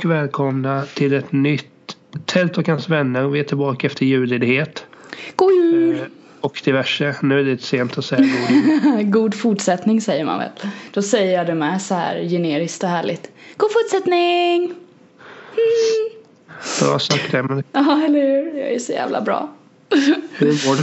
Och välkomna till ett nytt Tält och hans vänner. Vi är tillbaka efter julledighet. God jul! Eh, och diverse. Nu är det lite sent att säga god jul. God fortsättning säger man väl. Då säger jag det med så här generiskt och härligt. God fortsättning! Mm. Bra sagt Emelie. Ja, eller hur? Jag är så jävla bra. Hur mår du?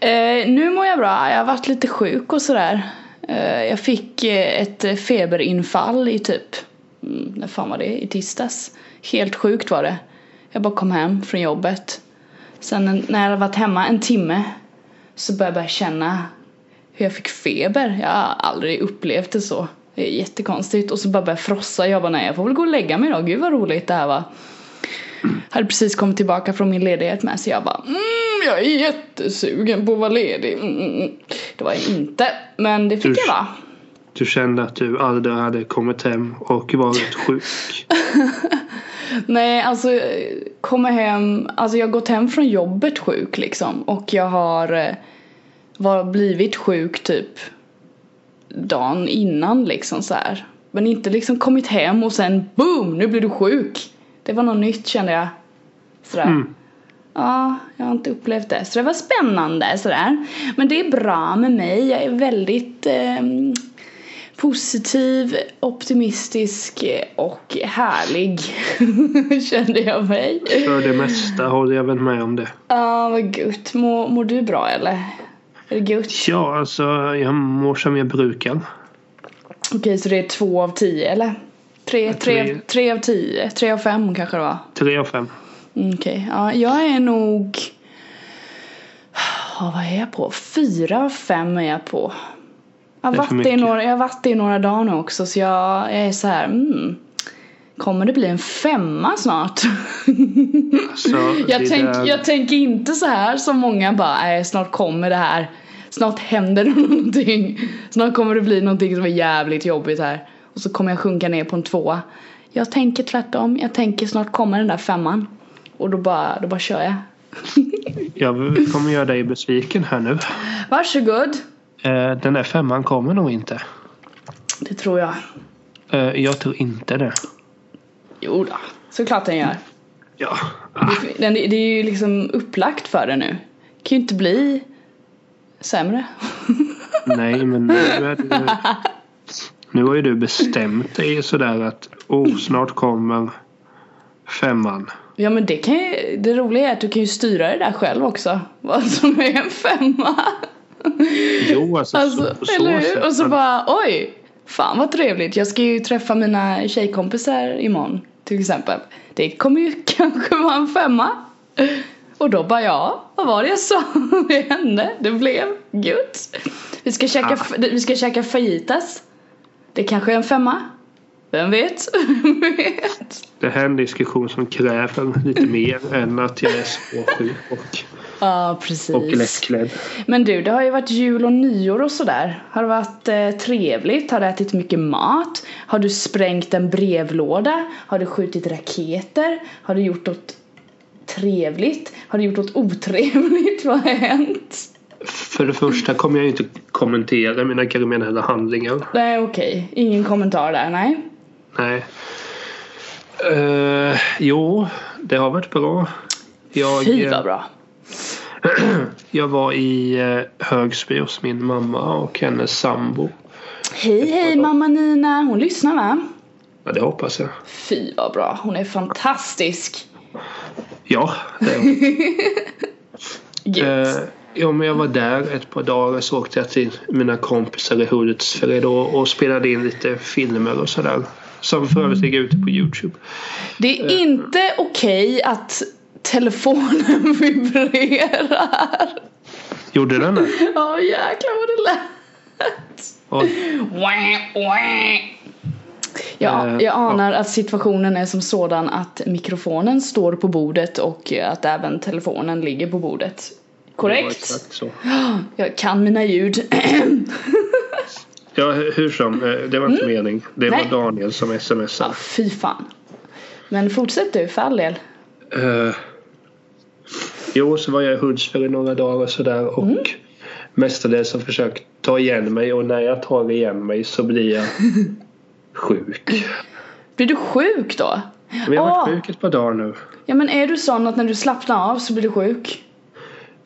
Eh, nu mår jag bra. Jag har varit lite sjuk och sådär. Eh, jag fick eh, ett feberinfall i typ, när fan var det? I tisdags. Helt sjukt var det. Jag bara kom hem från jobbet. Sen när jag hade varit hemma en timme så började jag känna hur jag fick feber. Jag har aldrig upplevt det så. Det är jättekonstigt. Och så bara började jag frossa. Jag bara nej jag får väl gå och lägga mig då. Gud vad roligt det här var. Hade precis kommit tillbaka från min ledighet med så jag bara mm, jag är jättesugen på att vara ledig. Mm, mm, mm. Det var jag inte. Men det fick Du- jag vara. Du kände att du aldrig hade kommit hem och varit sjuk. Nej, alltså eh, kommer hem, alltså jag har gått hem från jobbet sjuk liksom och jag har eh, var, blivit sjuk typ dagen innan liksom så här. Men inte liksom kommit hem och sen boom, nu blir du sjuk. Det var något nytt kände jag. Sådär. Mm. Ja, jag har inte upplevt det. Så det var spännande sådär. Men det är bra med mig. Jag är väldigt ehm, positiv, optimistisk och härlig. Kände jag mig. För det mesta håller jag väl med om det. Ja, vad gött. Mår, mår du bra eller? Är det gött? Ja, alltså jag mår som jag brukar. Okej, så det är två av tio eller? Tre, tre, Tre. tre av tio? Tre av fem kanske det var? Tre av fem. Mm, Okej, ja, jag är nog... Ja, vad är jag på? Fyra av fem är jag på. Jag har, varit i några, jag har varit i några dagar nu också så jag, jag är så här, mm, Kommer det bli en femma snart? Alltså, jag, tänk, där- jag tänker inte så här som många bara, nej snart kommer det här. Snart händer det någonting. Snart kommer det bli någonting som är jävligt jobbigt här. Och så kommer jag sjunka ner på en tvåa. Jag tänker tvärtom. Jag tänker snart kommer den där femman. Och då bara, då bara kör jag. Jag kommer göra dig besviken här nu. Varsågod. Eh, Den där femman kommer nog inte. Det tror jag. Eh, Jag tror inte det. Jo då, såklart den gör. Ja. Ah, Den, det är ju liksom upplagt för det nu. Det kan ju inte bli sämre. nej, men nu är det... Nu har ju du bestämt dig sådär att oh, snart kommer femman. Ja men det kan ju, det roliga är att du kan ju styra det där själv också. Vad som är en femma. Jo, alltså, Alltså, så, så eller hur? sätt. Och så bara oj, fan vad trevligt. Jag ska ju träffa mina tjejkompisar imorgon till exempel. Det kommer ju kanske vara en femma. Och då bara ja, vad var det jag sa? Det hände, det blev gött. Vi ska käka, Ah. vi ska käka fajitas. Det kanske är en femma. Vem vet? Vem vet? Det här är en diskussion som kräver lite mer än att jag är så sjuk och, Ja, precis. och lättklädd. Men du, det har ju varit jul och nyår och sådär. Har det varit eh, trevligt? Har du ätit mycket mat? Har du sprängt en brevlåda? Har du skjutit raketer? Har du gjort något trevligt? Har du gjort något otrevligt? Vad har hänt? För det första kommer jag inte kommentera mina kriminella handlingar. Nej, okej. Ingen kommentar där, nej. Nej. Eh, jo, det har varit bra. Jag, Fy vad bra. jag var i eh, Högsby hos min mamma och hennes sambo. Hej, hej mamma Nina. Hon lyssnar va? Ja, det hoppas jag. Fy vad bra. Hon är fantastisk. Ja, det är Gött. Eh, ja, men jag var där ett par dagar så åkte jag till mina kompisar i Hultsfred och, och spelade in lite filmer och sådär. Som för övrigt ligger ute på Youtube. Det är inte okej att telefonen vibrerar. Gjorde den det? Ja jäklar vad det lät. Oj. Ja, Eh, jag anar att situationen är som sådan att mikrofonen står på bordet och att även telefonen ligger på bordet. Korrekt? exakt så. Jag kan mina ljud. Ja, hur som. eh, Det var inte mening. Det Mm. Nej. var Daniel som Ja, smsade. fy fan. Men fortsätt du för all del. Uh, jo, så var jag i Hultsfred i några dagar och sådär och Mm. mestadels har försökt ta igen mig och när jag tar igen mig så blir jag sjuk. Blir du sjuk då? Vi har varit sjuk ett par dagar nu. Ja men är du sån att när du slappnar av så blir du sjuk?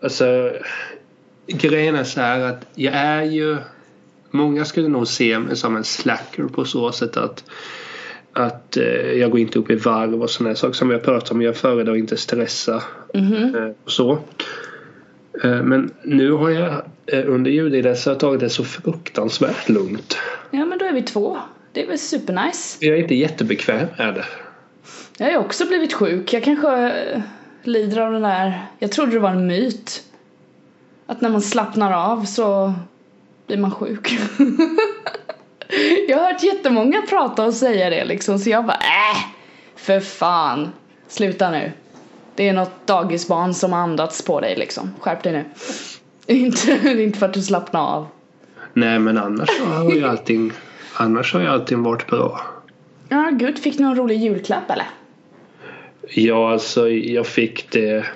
Alltså, grejen är så här att jag är ju... Många skulle nog se mig som en slacker på så sätt att att eh, jag går inte upp i varv och sådana saker som vi har pratat om. Jag föredrar inte stressa Mhm. eh, och så. Eh, men nu har jag eh, under julledigheten tagit det så fruktansvärt lugnt. Ja men då är vi två. Det är väl supernice. Jag är inte jättebekväm med det. Jag har också blivit sjuk. Jag kanske eh, lider av den där... Jag trodde det var en myt. Att när man slappnar av så blir man sjuk. jag har hört jättemånga prata och säga det liksom så jag bara äh, för fan. Sluta nu. Det är något dagisbarn som har andats på dig liksom. Skärp dig nu. Inte, inte för att du slappnar av. Nej men annars har ju allting Annars har ju allting varit bra. Ja, gud. Fick du någon rolig julklapp eller? Ja alltså jag fick det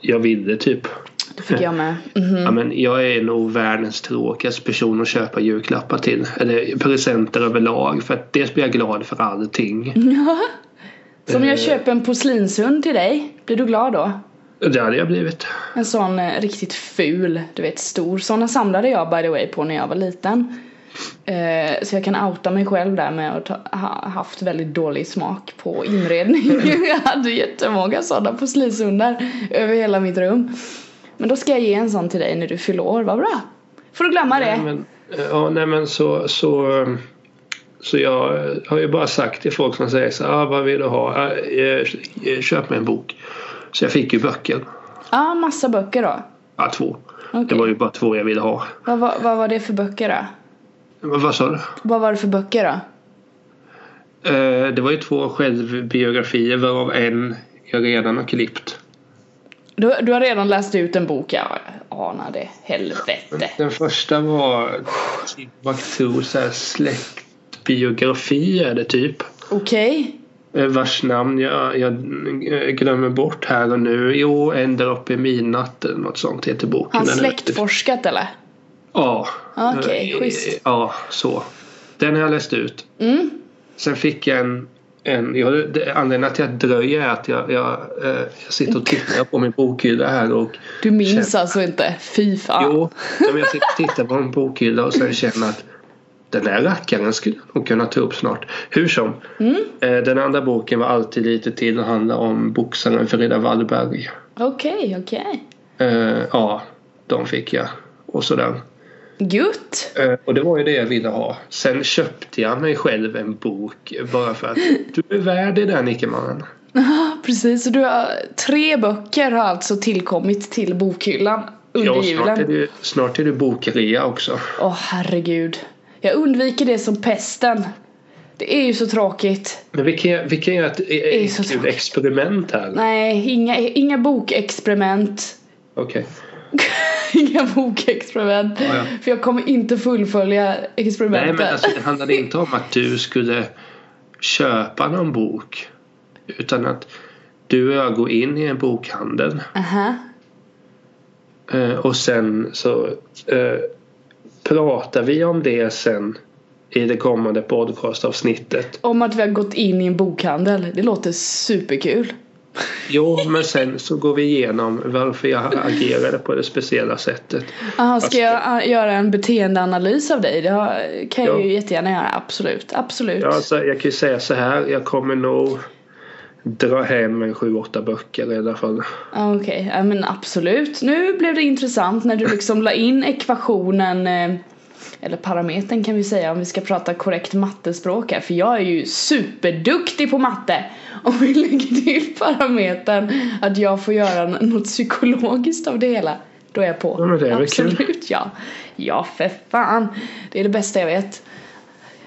Jag ville typ. Det fick jag med. Mhm. Ja, men jag är nog världens tråkigaste person att köpa julklappar till. Eller presenter överlag. För att dels blir jag glad för allting. Så om jag Eh. köper en porslinshund till dig, blir du glad då? Det hade jag blivit. En sån eh, riktigt ful, du vet stor. Såna samlade jag by the way på när jag var liten. Eh, så jag kan outa mig själv där med att ha haft väldigt dålig smak på inredning. jag hade jättemånga sådana porslinshundar över hela mitt rum. Men då ska jag ge en sån till dig när du fyller år, vad bra. Får du glömma Nej, det? men, ja, nej men så, så, så jag har ju bara sagt till folk som säger så ah, vad vill du ha? Ah, eh, eh, Köp mig en bok. Så jag fick ju böcker. Ja, massa böcker då. Ja, två. Okej. Det var ju bara två jag ville ha. Vad, vad, vad var det för böcker då? Men Vad sa du? Vad var det för böcker då? Eh, Det var ju två självbiografier varav en jag redan har klippt. Du, du har redan läst ut en bok, jag anade. Helvete. Den första var Timbuktu så här släktbiografi är det typ. Okej. Eh, Vars namn jag, jag glömmer bort här och nu. Jo, En där uppe i midnatt eller något sånt heter boken. Han Den är- släktforskat eller? Ja. Okej, Eh, schysst. Ja, så. Den har jag läst ut. Mm. Sen fick jag en, en ja, det, anledningen till att jag dröjer är att jag, jag, eh, jag sitter och tittar på min bokhylla här och Du minns alltså inte? Fy fan. Jo, men jag sitter och tittar på en bokhylla och sen känner att den där rackaren skulle jag nog kunna ta upp snart. Hur som. Mm. Eh, Den andra boken var alltid lite till och handlar om boxaren Frida Wallberg. Okej, okej. Eh, ja, de fick jag. Och sådär. Gutt. Eh, och det var ju det jag ville ha. Sen köpte jag mig själv en bok bara för att du är värd det där Nickemannen. Ja, precis. Så du har, tre böcker har alltså tillkommit till bokhyllan under Ja, snart är, julen. det, snart är det bokrea också. Åh herregud. Jag undviker det som pesten. Det är ju så tråkigt. Men vi kan, vi kan göra ett, är ett tråkigt. experiment här. Nej, inga, inga bokexperiment. Okej. inga bokexperiment. Ja, ja. För jag kommer inte fullfölja Nej experimentet. men alltså det handlade inte om att du skulle köpa någon bok. Utan att du och jag går in i en bokhandel. Aha. eh, Och sen så eh, pratar vi om det sen i det kommande podcastavsnittet. Om att vi har gått in i en bokhandel. Det låter superkul. Jo, men sen så går vi igenom varför jag agerade på det speciella sättet. Aha, ska jag äh, göra en beteendeanalys av dig? Det kan jag Ja. ju jättegärna göra. Absolut. Absolut. Ja, alltså, jag kan ju säga så här. Jag kommer nog dra hem en sju, åtta böcker i alla fall. Ja, Okej, ja, men absolut. Nu blev det intressant när du liksom la in ekvationen eh, eller parametern kan vi säga om vi ska prata korrekt mattespråk här för jag är ju superduktig på matte om vi lägger till parametern att jag får göra något psykologiskt av det hela då är jag på. Ja, det är Absolut, kul. ja. Ja, för fan. Det är det bästa jag vet.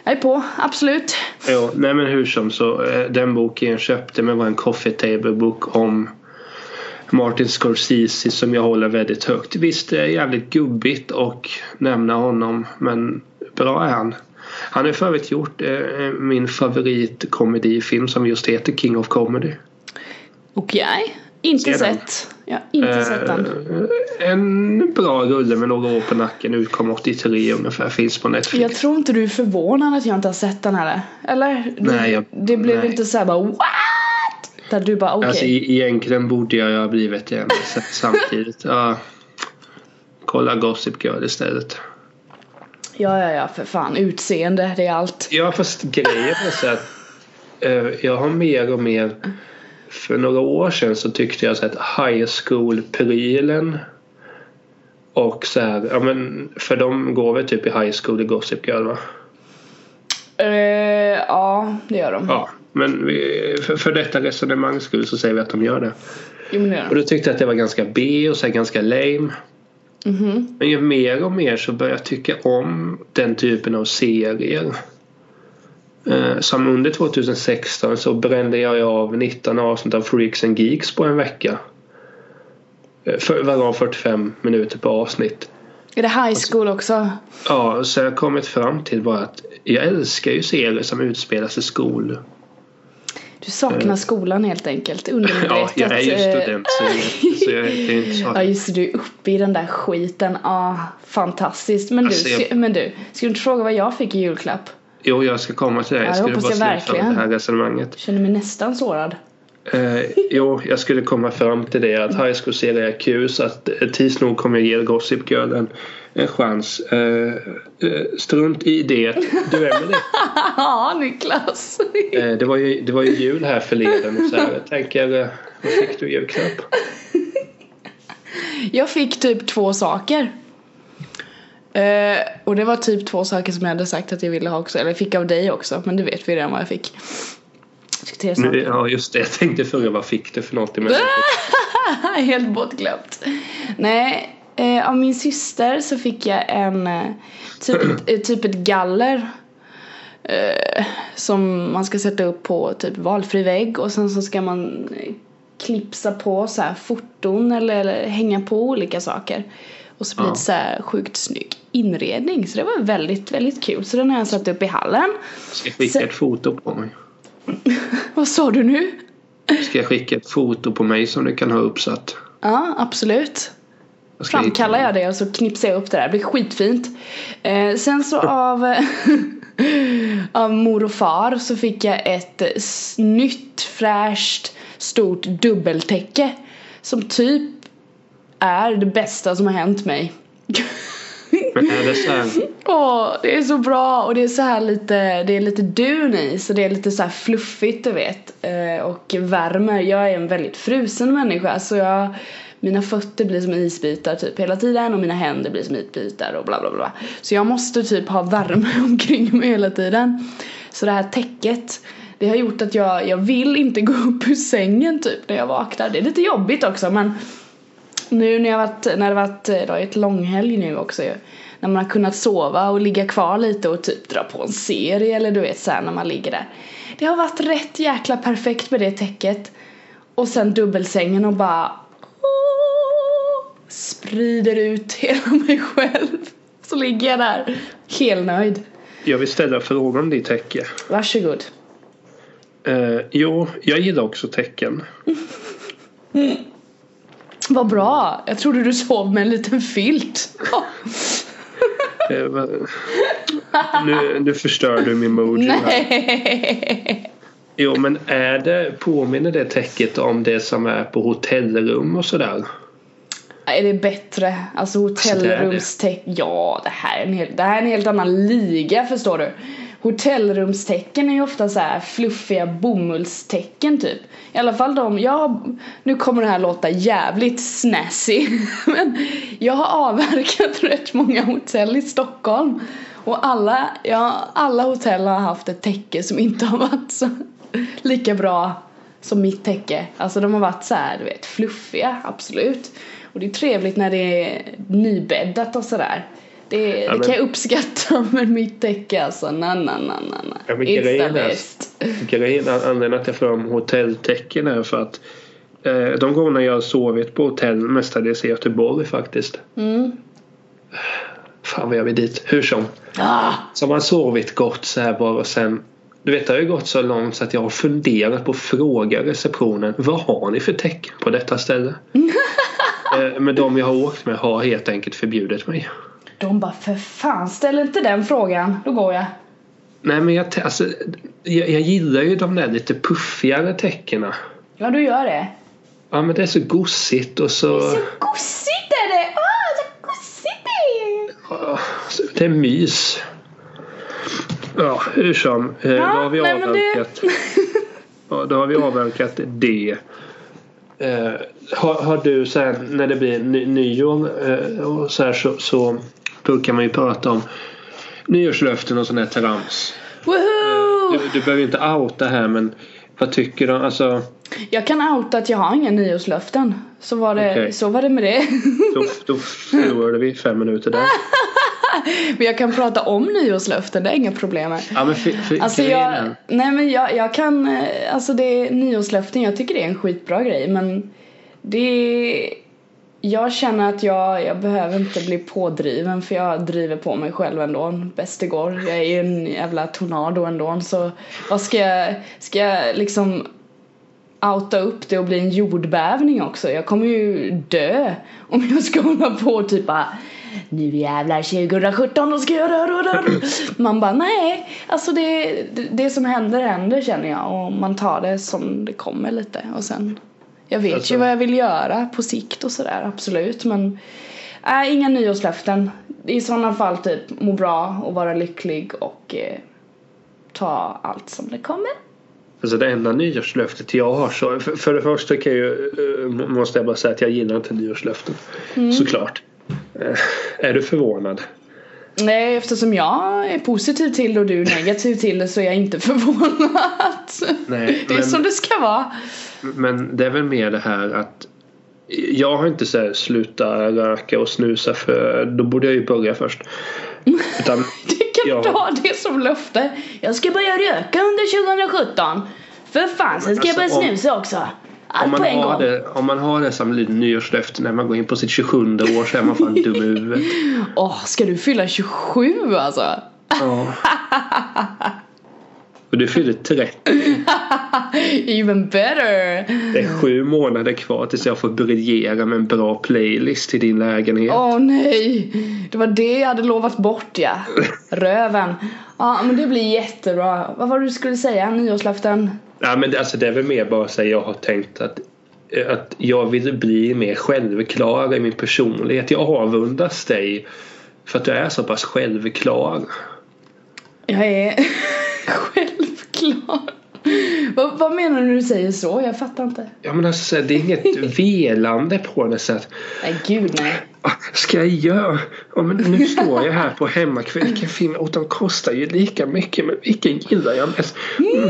Jag är på, absolut. Jo, nej men hur som så eh, den boken jag köpte mig var en coffee table bok om Martin Scorsese som jag håller väldigt högt. Visst det är jävligt gubbigt och nämna honom men bra är han. Han har för övrigt gjort eh, min favoritkomedifilm som just heter King of Comedy. Okej, inte Se den. sett. Har inte sett den. en bra rulle med några år på nacken. Utkom 83 ungefär. Finns på Netflix. Jag tror inte du är förvånad att jag inte har sett den här. Eller? Nej, jag- det blev nej. inte såhär bara what? Där du bara okej. Alltså e- egentligen borde jag ju ha blivit det samtidigt. Ja. Kolla Gossip Girl istället. Ja, ja, ja, för fan. Utseende, det är allt. Ja fast grejen är så att eh, jag har mer och mer för några år sedan så tyckte jag så att high school-prylen och så här, ja men för de går väl typ i high school i Gossip Girl va? Eh, ja, det gör de. Ja. Men vi, för, för detta resonemangs skull så säger vi att de gör det. Gör Och då tyckte jag att det var ganska B och så ganska lame. Mhm. Men ju mer och mer så börjar jag tycka om den typen av serier. Eh, som under 2016 så brände jag av 19 avsnitt av Freaks and Geeks på en vecka. Eh, För, varav 45 minuter per avsnitt. Är det high school också? Ja, så jag har kommit fram till bara att jag älskar ju serier som utspelar sig i skol. Du saknar skolan helt enkelt. Undermedvetet. Ja, jag är ju eh, student så, jag- så jag, det är inte så. Ja just du är uppe i den där skiten. Ah, fantastiskt. Men du, Alltså, jag- men du, ska du inte fråga vad jag fick i julklapp? Jo, jag ska komma till det. Ja, Jag det skulle bara jag verkligen. det här resonemanget. Jag känner mig nästan sårad. Eh, jo, jag skulle komma fram till det att high school kul så att eh, tids nog kommer jag ge Gossip Girl en, en chans. Eh, eh, strunt i det. Du är med det. Ja, Niklas. Eh, det, var ju, det var ju jul här förleden och så här. Jag tänker, eh, vad fick du i julklapp? Jag fick typ två saker. Eh, och det var typ två saker som jag hade sagt att jag ville ha också. Eller fick av dig också. Men det vet vi redan vad jag fick. Nu, ja, just det. Jag tänkte fråga vad fick du för något emellan? Helt bortglömt. Nej, eh, av min syster så fick jag en eh, typ, eh, typ ett galler. Eh, som man ska sätta upp på typ valfri vägg och sen så ska man eh, klipsa på så här foton eller, eller hänga på olika saker. Och så blir det så här sjukt snygg inredning. Så det var väldigt, väldigt kul. Så den har jag satt upp i hallen. Ska jag skicka ett foto på mig? Vad sa du nu? Ska jag skicka ett foto på mig som du kan ha uppsatt? Ja, absolut. Framkallar jag det och så knipsar jag upp det där. Det blir skitfint. Eh, sen så av, av mor och far så fick jag ett nytt fräscht stort dubbeltäcke. Som typ är det bästa som har hänt mig. Det Åh, det är så bra och det är så här lite, det är lite dun i så det är lite så här fluffigt du vet. Eh, och värmer. Jag är en väldigt frusen människa så jag mina fötter blir som isbitar typ hela tiden och mina händer blir som isbitar och bla bla bla. Så jag måste typ ha värme omkring mig hela tiden. Så det här täcket det har gjort att jag, jag vill inte gå upp ur sängen typ när jag vaknar. Det är lite jobbigt också men nu när jag varit, när det varit det har ett långhelg nu också ju, När man har kunnat sova och ligga kvar lite och typ dra på en serie eller du vet såhär när man ligger där. Det har varit rätt jäkla perfekt med det täcket. Och sen dubbelsängen och bara sprider ut hela mig själv. Så ligger jag där helnöjd. jag vill ställa frågan om ditt täcke. Varsågod. Eh, jo, jag gillar också tecken. Vad bra. Jag trodde du sov med en liten filt. Va- nu, nu förstör du min mood. Nej. Jo, men är det, påminner det täcket om det som är på hotellrum och sådär? Är det bättre? Alltså hotellrumstäck... Ja, det här, är en helt, det här är en helt annan liga förstår du. Hotellrumstecken är ju ofta så här fluffiga bomullstecken typ. I alla fall de, jag, nu kommer det här låta jävligt snazzy. Men jag har avverkat rätt många hotell i Stockholm. Och alla, ja, alla hotell har haft ett täcke som inte har varit så lika bra som mitt täcke. Alltså de har varit så här, du vet, fluffiga, absolut. Och det är trevligt när det är nybäddat och sådär. Det, Ja, det men- kan jag uppskatta men mitt täcke alltså, na na na na na. Ja, men It's the grejen är- best. Grejen, anledningen att jag får om hotelltecken är för att eh, de gånger jag har sovit på hotell mestadels i Göteborg faktiskt. Mm. Fan vad jag vill dit. Hur som. Ah, Så har man sovit gott så här bara och sen du vet det har ju gått så långt så att jag har funderat på att fråga receptionen Vad har ni för tecken på detta ställe? Eh, Men de jag har åkt med har helt enkelt förbjudit mig. De bara för fan ställ inte den frågan, då går jag. Nej men jag, alltså, jag, jag gillar ju de där lite puffigare täckena. Ja du gör det. Ja men det är så gosigt och så... Så gosigt är det! Åh, så gosigt det är! Ja, Det är mys. Ja, hur som. eh, Då har vi det- avverkat. Ja, då har vi avverkat det. Eh, har, har du så här, när det blir ny, nyår eh, och så här så, så brukar man ju prata om nyårslöften och sån här trams. Woho! Du, du behöver inte outa här men vad tycker du? Alltså, Jag kan outa att jag har inga nyårslöften. Så var det, Okej. så var det med det. då, då förlorade vi fem minuter där. Men jag kan prata om nyårslöften, det är inga problem. här. Ja, men för, för Alltså jag, är- nej men jag, jag kan, eh, alltså det är nyårslöften, jag tycker det är en skitbra grej men det jag känner att jag, jag behöver inte bli pådriven för jag driver på mig själv ändå bäst det går. Jag är ju en jävla tornado ändå så vad ska jag, ska jag liksom outa upp det och bli en jordbävning också? Jag kommer ju dö om jag ska hålla på och typ bara nu jävlar 2017 då ska jag det Man bara nej, alltså det, det, det som händer händer känner jag. Och man tar det som det kommer lite. Och sen jag vet Alltså- ju vad jag vill göra på sikt och sådär absolut. Men nej inga nyårslöften. I sådana fall typ må bra och vara lycklig och eh, ta allt som det kommer. Alltså det enda nyårslöftet jag har så för, för det första kan jag, ju, eh, måste jag bara säga att jag gillar inte nyårslöften. Såklart. Eh, är du förvånad? Nej, eftersom jag är positiv till och du är negativ till det så är jag inte förvånad. Nej, det är men- som det ska vara. Men det är väl mer det här att jag har inte så här sluta röka och snusa för då borde jag ju börja först. Utan Det kan du ha det som löfte. Jag ska börja röka under 2017. För fan, sen ska jag börja alltså, snusa också. Om Allt man, på en har gång. det, om man har det som lite nyårslöfte när man går in på sitt 27 år så är man fan dum i huvudet. Åh, ska du fylla 27 alltså? Ja. Och du fyller 30. Even better! Det är sju månader kvar tills jag får briljera med en bra playlist till din lägenhet. Åh nej! Det var det jag hade lovat bort ja. Röven. Ja men det blir jättebra. Vad var det du skulle säga? Nyårslöften? Ja, men det, alltså, det är väl mer bara så att jag har tänkt att, att jag vill bli mer självklar i min personlighet. Jag avundas dig för att du är så pass självklar. Jag är självklar. vad, vad menar du när du säger så? Jag fattar inte. Ja, men alltså, det är inget velande på det sätt. Nej gud nej. Ska jag göra? Ja, men nu står jag här på hemmakväll. Vilken film? Och de kostar ju lika mycket. Men vilken gillar jag mest? Mm.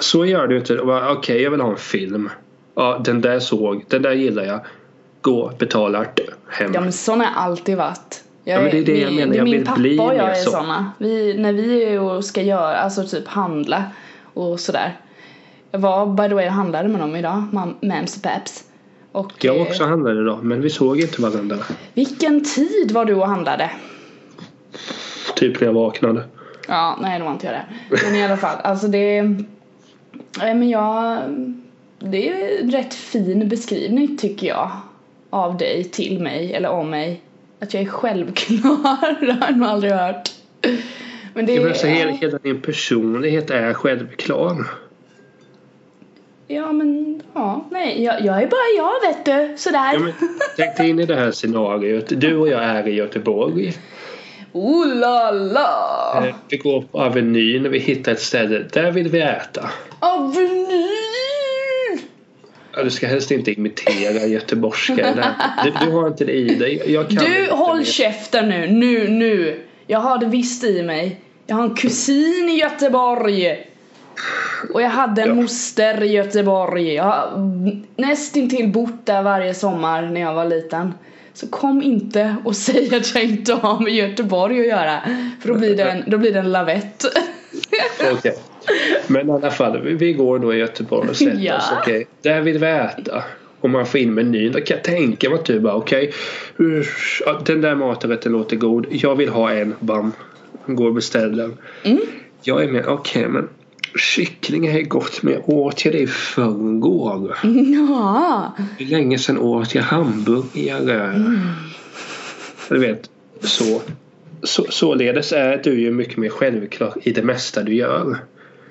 Så gör du inte. Okej, jag vill ha en film. Ja, den där såg. Den där gillar jag. Gå, betalar, dö, hem. Ja men sån har jag alltid varit. Jag Ja, men det är det jag menar. Jag min vill pappa bli och jag mer är så. såna. Vi, när vi är och ska göra, alltså typ handla och sådär. Jag var by the way och handlade med dem idag, mam- Mams och Paps. Och Jag eh, också handlade idag men vi såg inte varandra. vilken tid var du och handlade? Typ när jag vaknade. Ja, nej det var inte jag det. Men i alla fall, alltså det... Nej men jag... Det är en rätt fin beskrivning tycker jag. Av dig till mig, eller om mig. Att jag är självklar, det har jag nog aldrig hört. Men det Ja, är... alltså, hela, hela din personlighet är självklar. Ja men, ja, nej, jag, jag är bara jag vet du, sådär. Ja, men, tänk dig in i det här scenariot. Du och jag är i Göteborg. Oh la la! Eh, Vi går på Avenyn och vi hittar ett ställe. Där vill vi äta. Avenyn! Ja, du ska helst inte imitera göteborgska. Du, du har inte det i dig. Jag kan Du håll mer. käften nu, nu, nu. Jag har det visst i mig. Jag har en kusin i Göteborg. Och jag hade en Ja. moster i Göteborg. Jag har nästintill bott där varje sommar när jag var liten. Så kom inte och säg att jag inte har med Göteborg att göra. För då blir det en, då blir det en lavett. Okej. Men i alla fall, vi, går då i Göteborg och sätter Ja. oss. Okej, där vill vi äta. Och man får in menyn. Då kan jag tänka mig att du bara okej. ja, den där maträtten låter god. Jag vill ha en. Bam. Går och beställer. Mm. Jag är med. Okej men. Kyckling är gott men jag åt jag det i förrgår. Ja. Hur länge sedan åt jag hamburgare? Mm. Du vet, så. så. Således är du ju mycket mer självklar i det mesta du gör.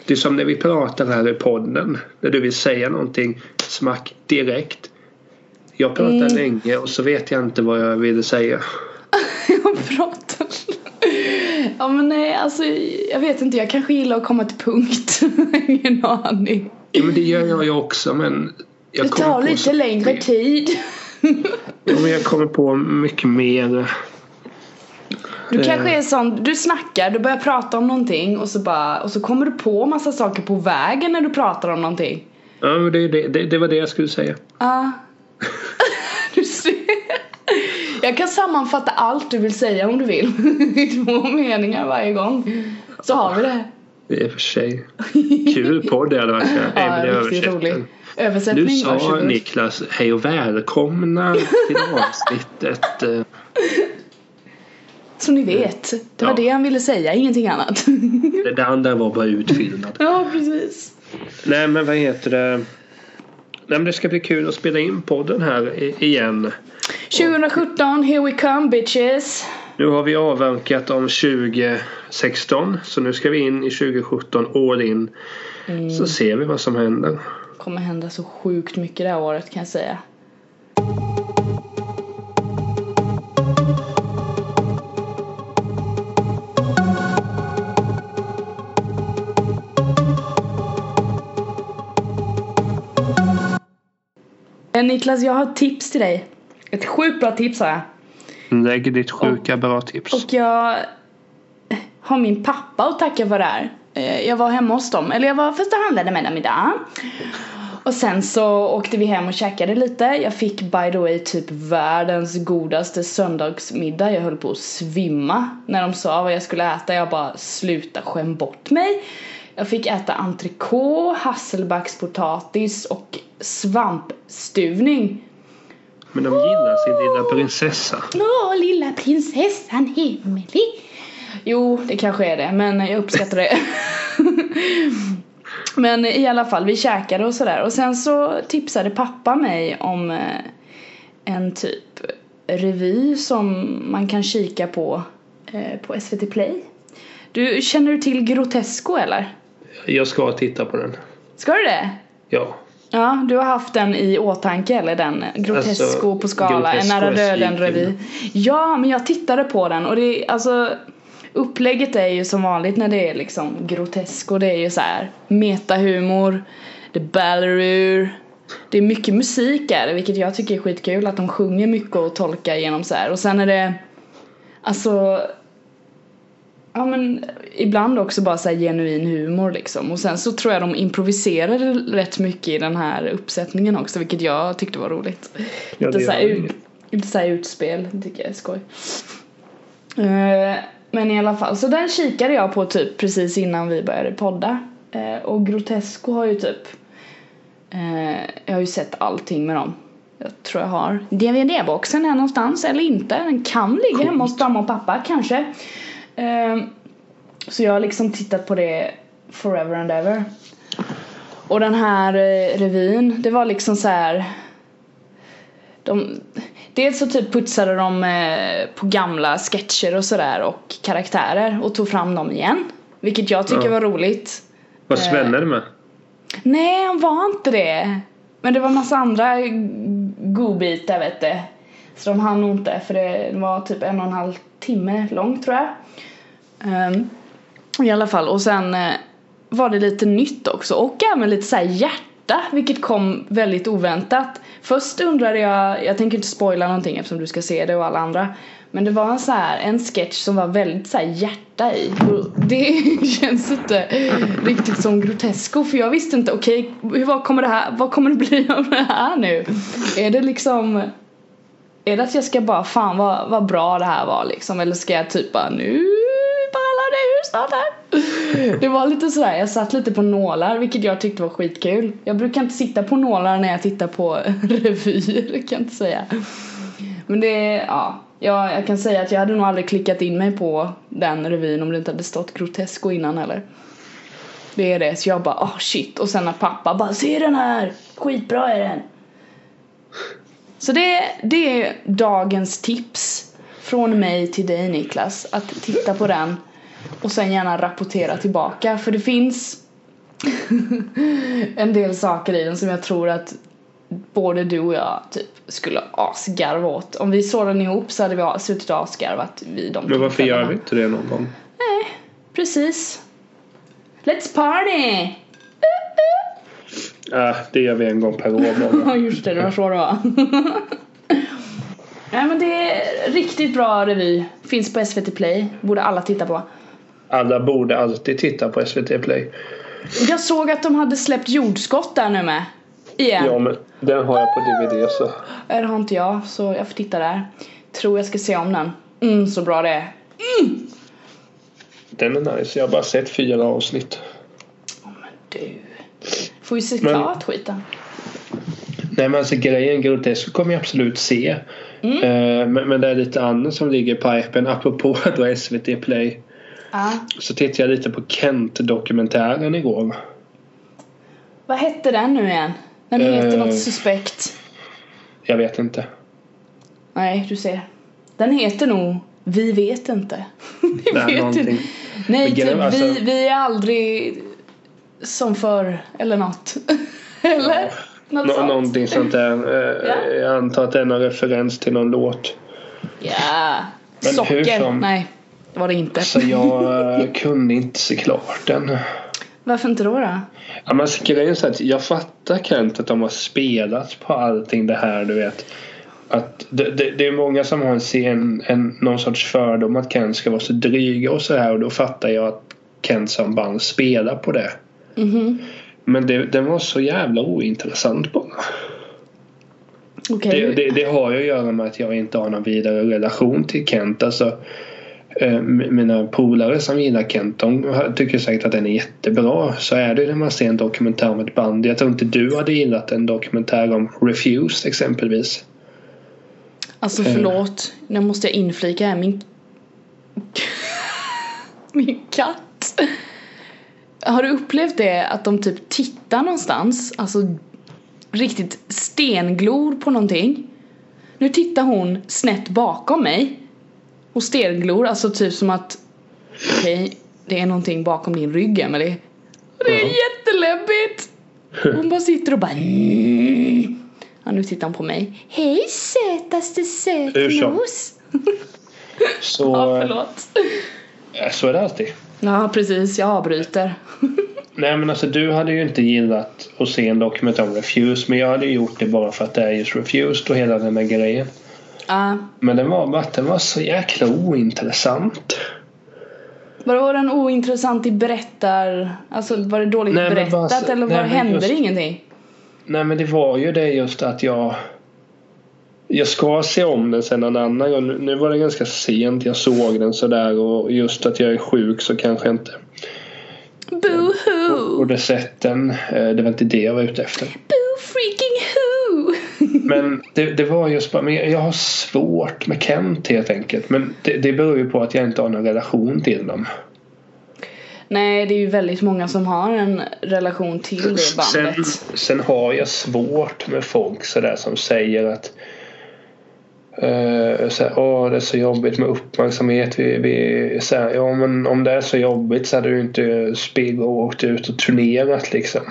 Det är som när vi pratar här i podden. När du vill säga någonting smack direkt. Jag pratar Mm. länge och så vet jag inte vad jag ville säga. Jag pratar. Ja men nej alltså jag vet inte jag kanske gillar att komma till punkt. Ingen aning. Ja, men det gör jag ju också men jag Det tar lite så- längre tid. Ja, men jag kommer på mycket mer. Du Eh. kanske är sån, du snackar, du börjar prata om någonting och så bara, och så kommer du på massa saker på vägen när du pratar om någonting. Ja, men det, det, det, det var det jag skulle säga. Ja. du ser. Jag kan sammanfatta allt du vill säga om du vill. I två meningar varje gång. Så har vi det. I och för sig. Kul podd är det verkligen. Ja, rolig. översätter. Översättning, Nu sa varsågod. Niklas hej och välkomna till avsnittet. Så ni vet, det var Ja. det han ville säga, ingenting annat. Det där andra var bara utfyllnad. ja, precis. Nej men vad heter det? Nej, men det ska bli kul att spela in podden här igen. 2017, here we come bitches. Nu har vi avverkat om 2016 så nu ska vi in i 2017 all in. Mm. Så ser vi vad som händer. kommer hända så sjukt mycket det här året kan jag säga. Eh, Niklas, jag har ett tips till dig. Ett sjukt bra tips har jag. Lägg ditt sjuka bra tips. Och jag har min pappa att tacka för det här. Eh, Jag var hemma hos dem, eller jag var först och handlade med dem idag. Och sen så åkte vi hem och käkade lite. Jag fick by the way typ världens godaste söndagsmiddag. Jag höll på att svimma när de sa vad jag skulle äta. Jag bara sluta skäm bort mig. Jag fick äta entrecote, hasselbackspotatis och svampstuvning. Men de gillar sin lilla prinsessa. Åh, lilla prinsessan Emily. Jo, det kanske är det, men jag uppskattar det. men i alla fall, vi käkade och sådär. Och sen så tipsade pappa mig om eh, en typ revy som man kan kika på eh, på SVT Play. Du, känner du till Grotesco eller? Jag ska titta på den. Ska du det? Ja. Ja, du har haft den i åtanke eller den Grotesco Alltså, på skala, en nära är döden svinkul. revy. Ja, men jag tittade på den och det är alltså upplägget är ju som vanligt när det är liksom Grotesco, det är ju så här metahumor, det är ballerur, det är mycket musik är det, vilket jag tycker är skitkul att de sjunger mycket och tolkar genom så här och sen är det alltså Ja men ibland också bara så genuin humor liksom och sen så tror jag de improviserade rätt mycket i den här uppsättningen också vilket jag tyckte var roligt. Ja, lite, så här ut, lite så här utspel, tycker jag är skoj. Eh, men i alla fall, så den kikade jag på typ precis innan vi började podda. Eh, och Grotesco har ju typ eh, Jag har ju sett allting med dem. Jag tror jag har DVD-boxen här någonstans eller inte. Den kan ligga hemma hos mamma och pappa kanske. Ehm, så jag har liksom tittat på det forever and ever. Och den här eh, revyn, det var liksom så här. De, dels så typ putsade de eh, på gamla sketcher och sådär och karaktärer och tog fram dem igen. Vilket jag tycker Ja. var roligt. Var Svenne det med? Nej, han var inte det. Men det var massa andra godbitar vet du. Så de hann nog inte för det var typ en och en halv timme långt tror jag. Um, I alla fall och sen uh, var det lite nytt också och även lite så här hjärta vilket kom väldigt oväntat. Först undrade jag, jag tänker inte spoila någonting eftersom du ska se det och alla andra. Men det var en så här, en sketch som var väldigt så här hjärta i. Och det känns inte riktigt som grotesko för jag visste inte, okej, okay, vad kommer det här, vad kommer det bli av det här nu? Är det liksom är det att jag ska bara fan vad, vad bra det här var liksom eller ska jag typ bara nu ballar det ur snart här? Det var lite sådär, jag satt lite på nålar vilket jag tyckte var skitkul. Jag brukar inte sitta på nålar när jag tittar på revyer kan jag inte säga. Men det, ja. Jag, jag kan säga att jag hade nog aldrig klickat in mig på den revyn om det inte hade stått Grotesco innan heller. Det är det. Så jag bara ah oh shit. Och sen när pappa bara se den här. Skitbra är den. Så det, det är dagens tips. Från mig till dig Niklas. Att titta på den. Och sen gärna rapportera tillbaka. För det finns en del saker i den som jag tror att både du och jag typ skulle asgarva åt. Om vi såg den ihop så hade vi suttit och asgarvat vid de Men varför gör vi inte det någon gång? Nej, precis. Let's party! Äh, det gör vi en gång per år bara. Ja just det, det var så det var. Nej men det är riktigt bra revy. Finns på SVT Play. Borde alla titta på. Alla borde alltid titta på SVT Play. Jag såg att de hade släppt jordskott där nu med. Igen. Ja men den har jag på DVD så. Det har inte jag så jag får titta där. Tror jag ska se om den. Mm, så bra det är. Den är nice. Jag har bara sett fyra avsnitt. Du. Får ju se Men- skiten. Nej men alltså grejen grotesk kommer jag absolut se. Mm. Eh, men, men det är lite annat som ligger i pipen. Apropå då SVT Play. Ja. Så tittade jag lite på Kent-dokumentären igår. Vad hette den nu igen? Den heter Eh. något suspekt. Jag vet inte. Nej, du ser. Den heter nog Vi vet inte. Vi Nej, vet någonting. inte. Nej, typ alltså- vi, vi är aldrig som förr eller något. eller? Något Nå- sånt. någonting sånt där. Eh, Ja. Jag antar att det är någon referens till någon låt. Ja. Men hur Socker. som- Nej, det var det inte. Så jag eh, kunde inte se klart den. Varför inte då? då? Ja, men alltså, grejen är att jag fattar Kent att de har spelat på allting det här du vet. Att det, det, det är många som har en, en någon sorts fördom att Kent ska vara så dryga och så här och då fattar jag att Kent som band spelar på det. Mhm. Men det, den var så jävla ointressant bara. Okej. Det, det, det har ju att göra med att jag inte har någon vidare relation till Kent. Alltså, eh, mina polare som gillar Kent de tycker säkert att den är jättebra. Så är det när man ser en dokumentär om ett band. Jag tror inte du hade gillat en dokumentär om Refused exempelvis. Alltså Eh. förlåt, nu måste jag inflika här. Min... Min katt. Har du upplevt det att de typ tittar någonstans, alltså riktigt stenglor på någonting. Nu tittar hon snett bakom mig och stenglor, alltså typ som att okej, det är någonting bakom din rygg Emelie. Och det är Ja. jätteläbbigt! Hon bara sitter och bara mm. Ja, nu tittar hon på mig. Hej sötaste sötnos! Så, Ja, förlåt. eh, så är det alltid. Ja, precis. Jag avbryter. Nej men alltså du hade ju inte gillat att se en dokumentär om Refused men jag hade gjort det bara för att det är just Refused och hela den där grejen. Ja. Men den var bara att den var så jäkla ointressant. Var den ointressant i berättar... Alltså var det dåligt Nej, berättat bara eller nej, var men hände just- ingenting? Nej men det var ju det just att jag Jag ska se om den sen en annan gång. Nu- var det ganska sent jag såg den sådär och just att jag är sjuk så kanske jag inte Boo-hoo! borde sett den. Det var inte det jag var ute efter. Boo freaking hoo! Men det, det var just bara, men jag har svårt med Kent helt enkelt. Men det, det beror ju på att jag inte har någon relation till dem. Nej, det är ju väldigt många som har en relation till det Sen, bandet. sen har jag svårt med folk sådär som säger att Uh, så här, Åh, det är så jobbigt med uppmärksamhet. Vi, vi, så här, ja, men om det är så jobbigt så hade du inte Spigg och åkt ut och turnerat liksom.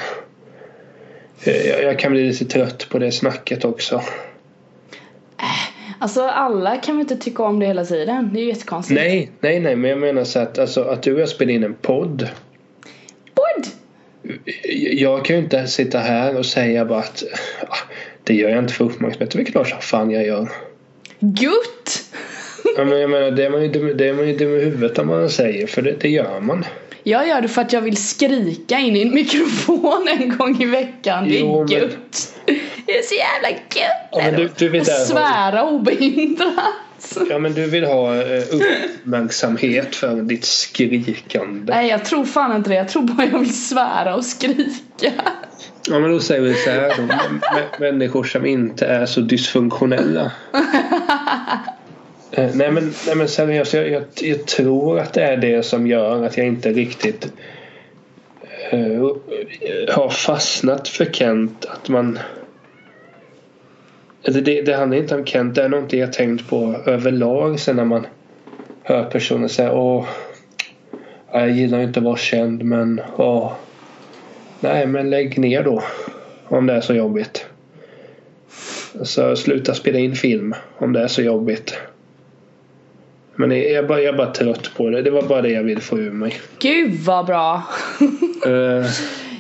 Eh, jag, jag kan bli lite trött på det snacket också. Alltså alla kan väl inte tycka om det hela tiden? Det är ju jättekonstigt. Nej, nej, nej, men jag menar så att, alltså, att du och jag spelar in en podd. Podd! Jag kan ju inte sitta här och säga bara att ah, det gör jag inte för uppmärksamhet. Det är klart som fan jag gör. Gutt! Ja, men jag menar, det är man ju dum, det är man ju dum i huvudet om man säger för det, det gör man. Jag gör det för att jag vill skrika in i en mikrofon en gång i veckan. Det är Jo, men- gött. Det är så jävla gött. Ja, du, du vill och där ha, svära obehindrat. ja, men du vill ha eh, uppmärksamhet för ditt skrikande. Nej jag tror fan inte det. Jag tror bara jag vill svära och skrika. Ja, men då säger vi så här då. Människor som inte är så dysfunktionella. Eh, nej, men, nej men seriöst, jag, jag, jag tror att det är det som gör att jag inte riktigt eh, har fastnat för Kent. Att man... Det, det, det handlar inte om Kent. Det är någonting jag tänkt på överlag sen när man hör personer säga åh jag gillar inte att vara känd men åh. Nej men lägg ner då. Om det är så jobbigt. Så sluta spela in film om det är så jobbigt. Men jag är bara, jag är bara trött på det. Det var bara det jag ville få ur mig. Gud vad bra! Uh,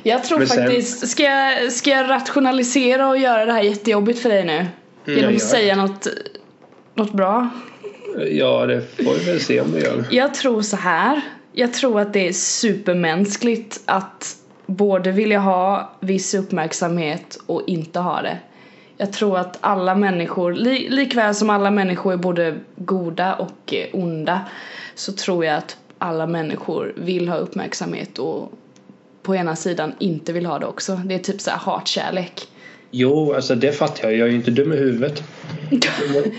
jag tror sen- faktiskt, ska jag, ska jag rationalisera och göra det här jättejobbigt för dig nu? jag Genom gör att säga något, något bra? ja, det får vi väl se om det gör. Jag tror så här. Jag tror att det är supermänskligt att både vilja ha viss uppmärksamhet och inte ha det. Jag tror att alla människor, li, likväl som alla människor är både goda och eh, onda, så tror jag att alla människor vill ha uppmärksamhet och på ena sidan inte vill ha det också. Det är typ så här hatkärlek. Jo, alltså det fattar jag. Jag är ju inte dum i huvudet. Men,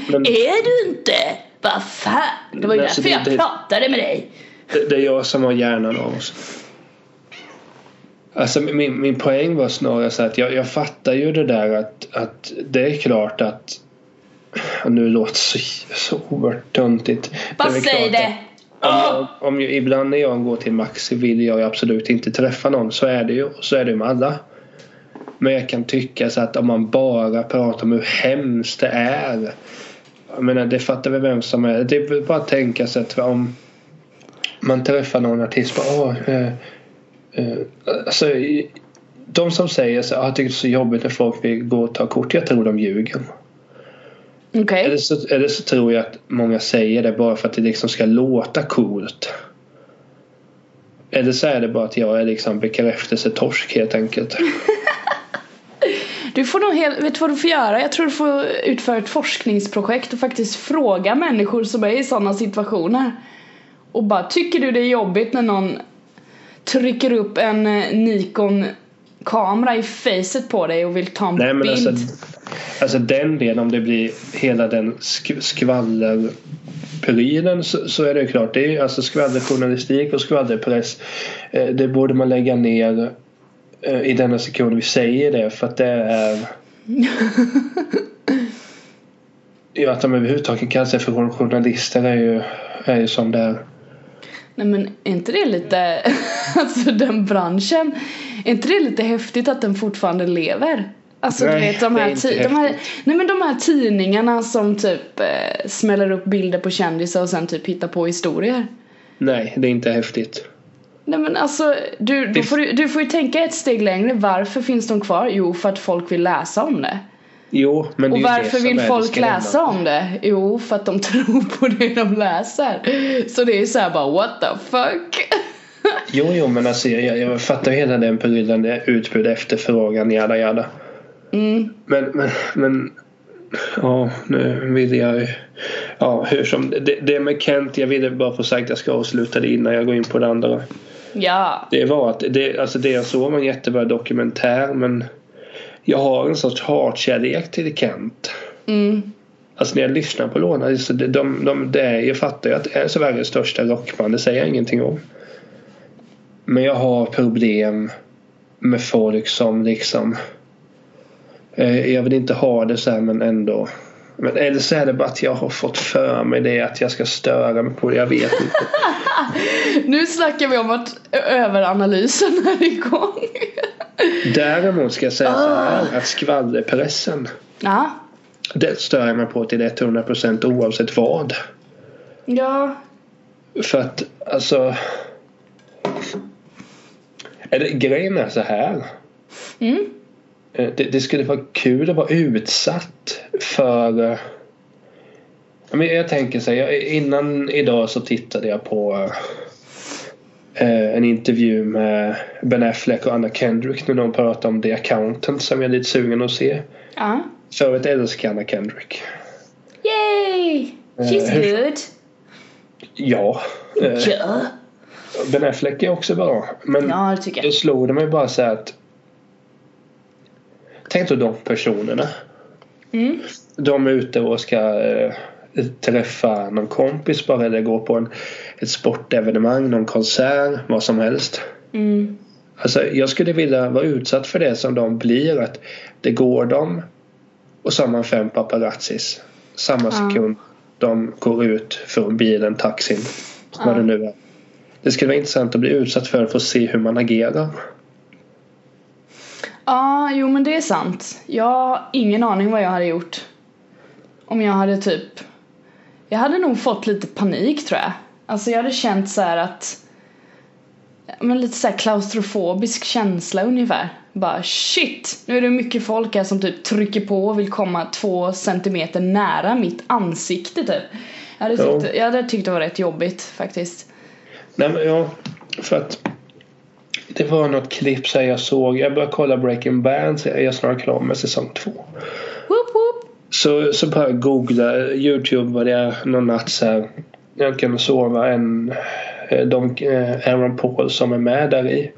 men Är du inte? Vad fan? Det var ju Men alltså, därför jag det- pratade med dig. det, det är jag som har hjärnan av oss. Alltså min, min poäng var snarare så att jag, jag fattar ju det där att, att det är klart att nu låter det så, så oerhört töntigt. Bara säg det! Om, om, ju- ibland när jag går till Maxi vill jag absolut inte träffa någon. Så är det ju. Så är det med alla. Men jag kan tycka så att om man bara pratar om hur hemskt det är. Jag menar det fattar väl vem som är. Det är bara att tänka sig att om man träffar någon artist bara åh, eh, eh, alltså, de som säger så "Ah, jag tycker det är så jobbigt när folk vill gå och ta kort. Jag tror de ljuger. Okej. Eller så, eller så tror jag att många säger det bara för att det liksom ska låta coolt. Eller så är det bara att jag är liksom bekräftelsetorsk helt enkelt. Du får nog helt, vet du vad du får göra? Jag tror du får utföra ett forskningsprojekt och faktiskt fråga människor som är i sådana situationer. Och bara, tycker du det är jobbigt när någon trycker upp en eh, Nikon kamera i facet på dig och vill ta en Nej bild? alltså, alltså den delen om det blir hela den sk- skvallerprylen så, så är det klart. Det är ju alltså skvallerjournalistik och skvallerpress. Eh, det borde man lägga ner eh, i denna sekund vi säger det för att det är Ja, att de överhuvudtaget kallar sig för journalister är ju, är ju som det är. Nej men är inte det lite, alltså den branschen, är inte det lite häftigt att den fortfarande lever? Alltså du Nej, vet de det är här, ti- de här, nej men de här tidningarna som typ eh, smäller upp bilder på kändisar och sen typ hittar på historier. Nej, det är inte häftigt. Nej men alltså, du, Det- får du, du får ju tänka ett steg längre. Varför finns de kvar? Jo, för att folk vill läsa om det. Jo, men det Och är ju det varför som vill det folk läsa om det? Jo, för att de tror på det de läser. Så det är så här bara, what the fuck? Jo, jo, men alltså jag, jag fattar ju hela den prylen. det Utbud, efterfrågan, jada jada. Mm. Men, men, men ja, nu vill jag ju- Ja, hur som det, det med Kent, jag ville bara få sagt att jag ska avsluta det innan jag går in på det andra. Ja. Det var att det, alltså det jag såg var en jättebra dokumentär men jag har en sorts hatkärlek till Kent. Mm. Alltså när jag lyssnar på låtarna, så de, de, de, det är, jag fattar ju att det är Sveriges största rockband, det säger jag ingenting om. Men jag har problem med folk som liksom jag vill inte ha det så här men ändå men eller så är det bara att jag har fått för mig det att jag ska störa mig på det, jag vet inte. Nu snackar vi om att överanalysen är igång. Däremot ska jag säga så här att skvallerpressen Ja. det stör jag mig på till 100% oavsett vad. Ja. För att alltså eller, grejen är så här. Mm. Eh, Det, det skulle vara kul att vara utsatt för eh, jag, men jag tänker så här, jag, innan idag så tittade jag på eh, en intervju med Ben Affleck och Anna Kendrick när de pratade om The Accountant som jag är lite sugen att se. Ja. För övrigt älskar Anna Kendrick. Yay! She's hur- good. Ja. Ja. Ben Affleck är också bra. Men Ja, det tycker då jag. slog det mig bara så att Tänk då de personerna. Mm. De är ute och ska eh, träffa någon kompis bara eller gå på en, ett sportevenemang, någon konsert, vad som helst. Mm. Alltså jag skulle vilja vara utsatt för det som de blir. Att det går dem och så har man fem paparazzis. Samma sekund de går ut från bilen, taxin, vad det nu är. Det skulle vara intressant att bli utsatt för att få se hur man agerar. Ja, jo men det är sant. Jag har ingen aning vad jag hade gjort. Om jag hade typ... Jag hade nog fått lite panik tror jag. Alltså jag hade känt så här att... Men lite så här klaustrofobisk känsla ungefär. Bara shit! Nu är det mycket folk här som typ trycker på och vill komma två centimeter nära mitt ansikte typ. Jag hade, Ja. tyckt, jag hade tyckt det var rätt jobbigt faktiskt. Nej men ja, för att det var något klipp så jag såg. Jag började kolla Breaking Bad. Så jag är snart klar med säsong två. Whoop whoop! Så, så bara googla Youtube var det någon natt så här. Jag kan sova en eh, de, eh, Aaron Paul som är med där i.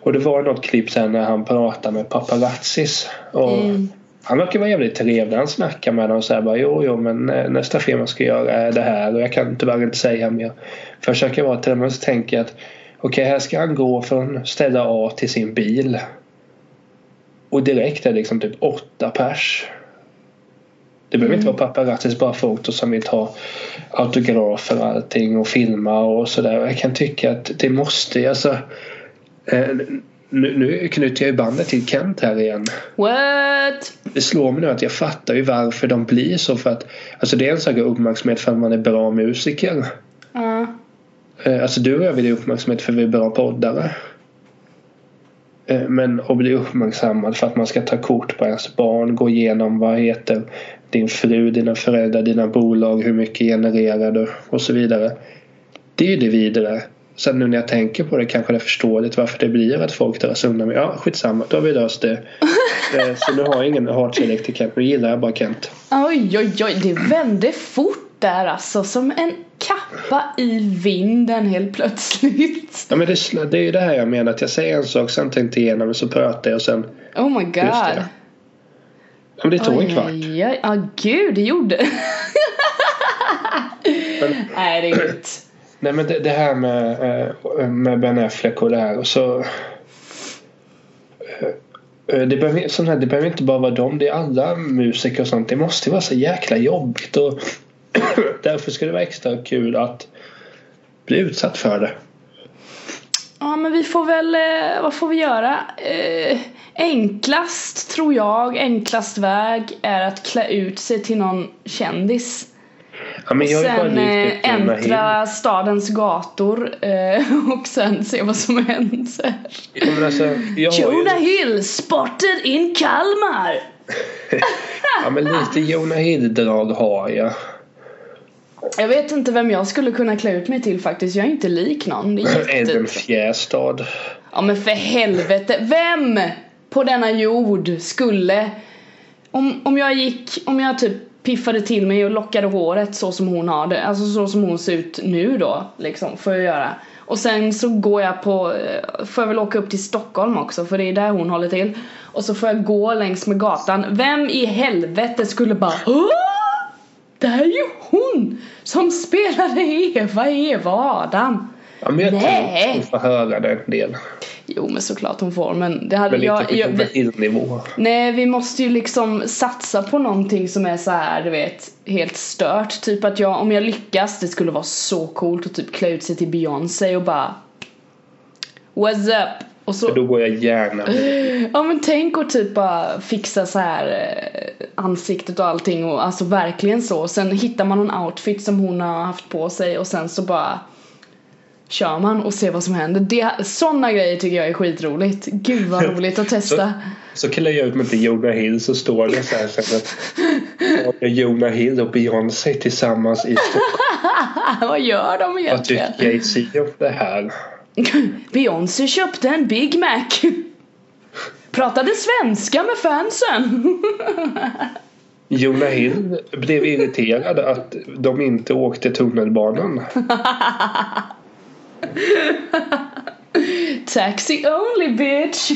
Och det var något klipp sen när han pratar med paparazzis. Och Mm. Han verkar vara jävligt trevlig. Han snackar med dem och säger bara jo jo men eh, nästa film jag ska göra är det här och jag kan tyvärr inte säga mer. Försöker vara till men så tänker jag att okej här ska han gå från ställe A till sin bil. Och direkt är det liksom typ åtta pers. Det behöver inte vara paparazzis bara folk som vill ta autografer och allting och filma och sådär. Jag kan tycka att det måste alltså eh, nu, nu knyter jag ju bandet till Kent här igen. What? Det slår mig nu att jag fattar ju varför de blir så för att Alltså det är en sak att uppmärksamhet för att man är bra musiker. Eh, Alltså du och jag vill ju uppmärksamhet för vi är bra poddare. Eh, Men att bli uppmärksammad för att man ska ta kort på ens barn, gå igenom vad heter din fru, dina föräldrar, dina bolag, hur mycket genererar du och så vidare. Det är ju det vidare. Sen nu när jag tänker på det kanske det är förståeligt varför det blir att folk dras undan. Ja, skitsamma, då har vi löst det. Eh, Så nu har jag ingen hatkärlek till Kent. Nu gillar jag bara Kent. Oj, oj, oj, det vände fort där alltså. Som en kappa i vinden helt plötsligt. Ja, men det, det är ju det här jag menar. Att jag säger en sak, sen tänkte igenom det, så pratar jag och sen... Oh my god. Just det. Ja, men det tog en kvart. Ja, gud, det gjorde Nej, det är inget. Nej men det, det här med, eh, med Ben Affleck och det här och så eh, det behöver, sån här, det behöver inte bara vara dem, det är alla musiker och sånt. Det måste vara så jäkla jobbigt och därför skulle det vara extra kul att bli utsatt för det. Ja, men vi får väl, eh, vad får vi göra? Eh, enklast, tror jag, enklast väg är att klä ut sig till någon kändis. Ja, men jag bara sen eh, Jonah äntra stadens gator eh, och sen se vad som händer. Hill. Ja, men alltså, har ju, Jonah Hill spotted in Kalmar! ja, men lite Jonah Hill-drag har jag. Jag vet inte vem jag skulle kunna klä ut mig till faktiskt, jag är inte lik någon. Edvin jätte... Fjärstad. Ja men för helvete, vem på denna jord skulle om, om jag gick, om jag typ piffade till mig och lockade håret så som hon har det, alltså så som hon ser ut nu då liksom, får jag göra. Och sen så går jag på, eh, får jag väl åka upp till Stockholm också för det är där hon håller till. Och så får jag gå längs med gatan. Vem i helvete skulle bara Åh! Det här är ju hon som spelade Eva i Eva och Adam. Ja, men jag Nej. tror hon får höra det en del. Jo men såklart hon får men det hade Men jag, inte på Hill-nivå. Nej vi måste ju liksom satsa på någonting som är så här, du vet helt stört. Typ att jag, om jag lyckas, det skulle vara så coolt att typ klä ut sig till Beyoncé och bara What's up? Och så, Då går jag gärna med. ja men tänk och typ bara fixa så här eh, ansiktet och allting och alltså verkligen så. Sen hittar man någon outfit som hon har haft på sig och sen så bara kör man och ser vad som händer. Det, sådana grejer tycker jag är skitroligt. Gud vad roligt att testa. Så klär jag ut mig till Jonah Hill så står det så här sen att Jonah Hill och Beyoncé tillsammans i Stockholm. vad gör de Vad egentligen? tycker Jay-Z om det här? Beyoncé köpte en Big Mac. Pratade svenska med fansen. Jonah Hill blev irriterad att de inte åkte tunnelbanan. Taxi only bitch.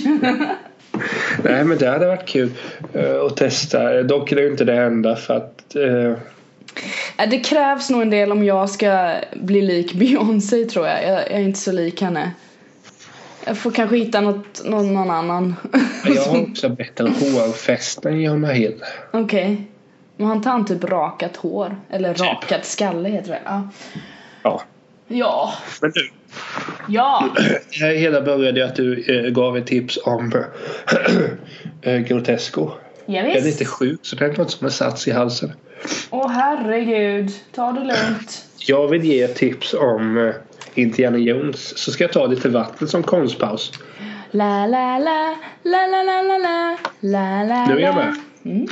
Nej men det hade varit kul eh, att testa. Dock är det inte det enda för att eh, Det krävs nog en del om jag ska bli lik Beyoncé tror jag. jag. Jag är inte så lik henne. Jag får kanske hitta något, någon, någon annan. Jag har också bättre hårfäste än Jonah Hill. Okej. Men har inte han typ rakat hår? Eller rakad skalle heter det. Ja. Ja. Ja. Men du, Ja. det här hela började ju att du eh, gav ett tips om eh, Grotesco. Ja, visst. Den är inte sjuk så den går inte som en sats i halsen. Åh herregud, ta det lugnt. Jag vill ge ett tips om eh, Indiana Jones så ska jag ta lite vatten som konstpaus. La la la, la la la la la, la la Nu är jag med. Mm.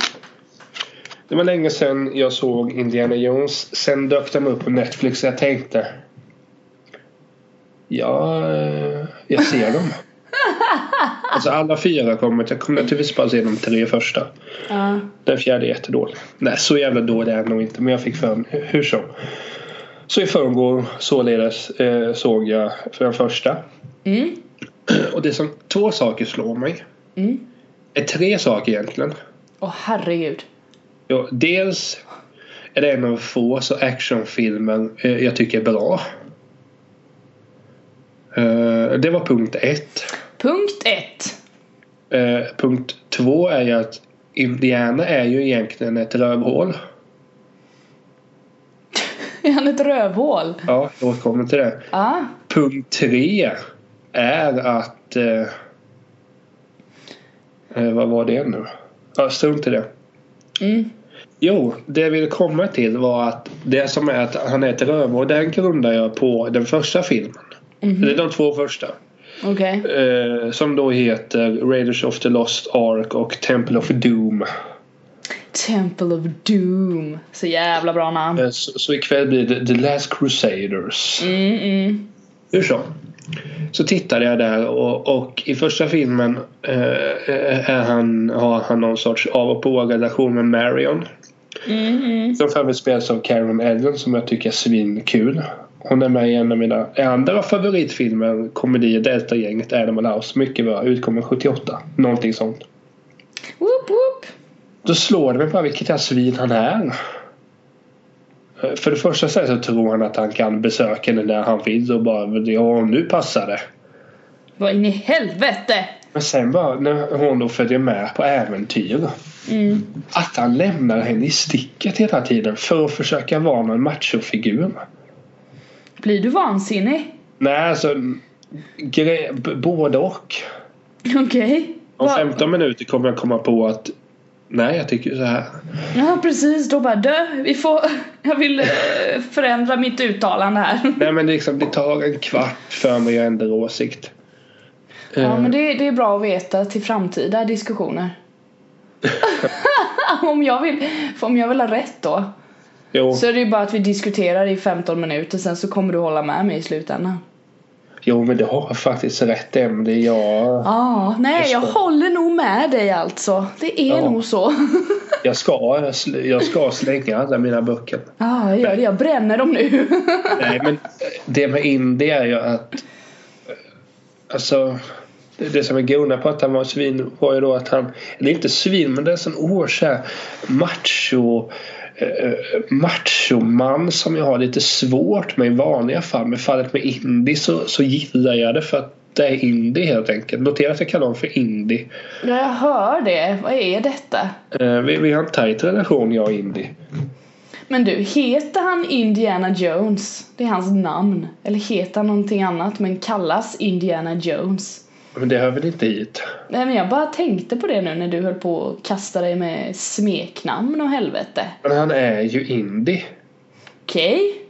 Det var länge sedan jag såg Indiana Jones. Sen dök de upp på Netflix och jag tänkte Ja, eh, jag ser dem. alltså alla fyra kommit. Jag kommer naturligtvis bara se de tre första. Ja. Den fjärde är jättedålig. Nej, så jävla dålig är den nog inte. Men jag fick för mig. Hur som. Så i förrgår således eh, såg jag för den första. Mm. Och det som två saker slår mig. Mm. Är tre saker egentligen. Åh herregud. Jo, dels är det en av få så actionfilmer eh, jag tycker är bra. Eh, det var punkt ett. Punkt ett. Eh, punkt två är ju att Indiana är ju egentligen ett rövhål. Är han ett rövhål? Ja, jag återkommer till det. Ja. Punkt tre är att... Eh, eh, vad var det nu? Ja, strunt i det. Mm. Jo, det jag ville komma till var att det som är att han är ett rövhål, den grundar jag på den första filmen. Mhm. Det är de två första. Okej. Eh, som då heter Raiders of the Lost Ark och Temple of Doom. Temple of Doom. Så jävla bra namn. Eh, så, så ikväll blir det The Last Crusaders. Mm, mm. Hur så? Så tittade jag där och, och i första filmen eh, är han, har han någon sorts av och på relation med Marion. Mm, mm. Som för övrigt spelas av Karen Ellen som jag tycker är svinkul. Hon är med i en av mina andra favoritfilmer, komedier, Delta-gänget, Animal House. Mycket bra, utkommer 78. Någonting sånt. Whoop, whoop. Då slår det mig bara vilket jävla svin han är. Eh, För det första så så tror han att han kan besöka henne när han vill och bara ja nu passar det. Vad in i helvete! Men sen bara när hon då följer med på äventyr. Mm. Att han lämnar henne i sticket hela tiden för att försöka vara någon machofigur. Blir du vansinnig? Nej alltså gre- både och. Okej. Om Va- 15 minuter kommer jag komma på att nej jag tycker så här. Ja precis, då bara dö. Vi får... Jag vill eh, förändra mitt uttalande här. Nej men det, liksom, det tar en kvart för mig att ändra åsikt. Ja Eh, men det, det är bra att veta till framtida diskussioner. om, jag vill, om jag vill ha rätt då. Jo, Så är det ju bara att vi diskuterar i 15 minuter sen så kommer du hålla med mig i slutändan. jo men det har jag faktiskt rätt är jag. Ja, ah, nej jag det. håller nog med dig alltså. Det är Ja. nog så. Jag ska, jag ska slänga alla mina böcker. Ja, jag gör det. Jag bränner dem nu. Nej men det med indie är ju att Alltså det, som är goda på att han var svin var ju då att han Eller inte svin men det är en sån oerhört så här macho machoman som jag har lite svårt med i vanliga fall. Men fallet med indie så, så gillar jag det för att det är indie helt enkelt. Notera att jag kallar honom för indie. Ja, jag hör det. Vad är detta? Eh, vi, vi har en tajt relation jag och indie. Men du, heter han Indiana Jones? Det är hans namn. Eller heter han någonting annat men kallas Indiana Jones? Men det hör väl inte hit? Nej men jag bara tänkte på det nu när du höll på att kasta dig med smeknamn och helvete. Men han är ju indie. Okej?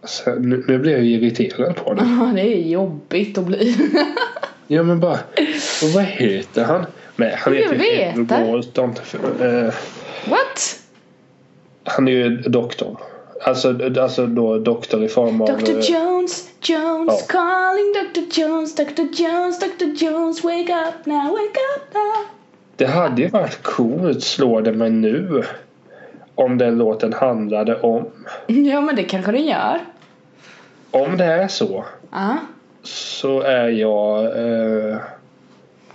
Alltså, nu, nu blir jag ju irriterad på det. Ja, det är jobbigt att bli. Ja men bara, och vad heter han? Nej, han heter Edward det. Walton. Eh, What? han är ju doktor. Alltså, alltså då doktor i form av... Dr eh, Jones, Jones, Ja. calling Dr Jones, Dr Jones, Dr Jones, wake up now, wake up now. Det hade ju varit coolt, slår det mig nu. Om den låten handlade om. Ja men det kanske den gör. Om det är så. Ja. Så är jag eh,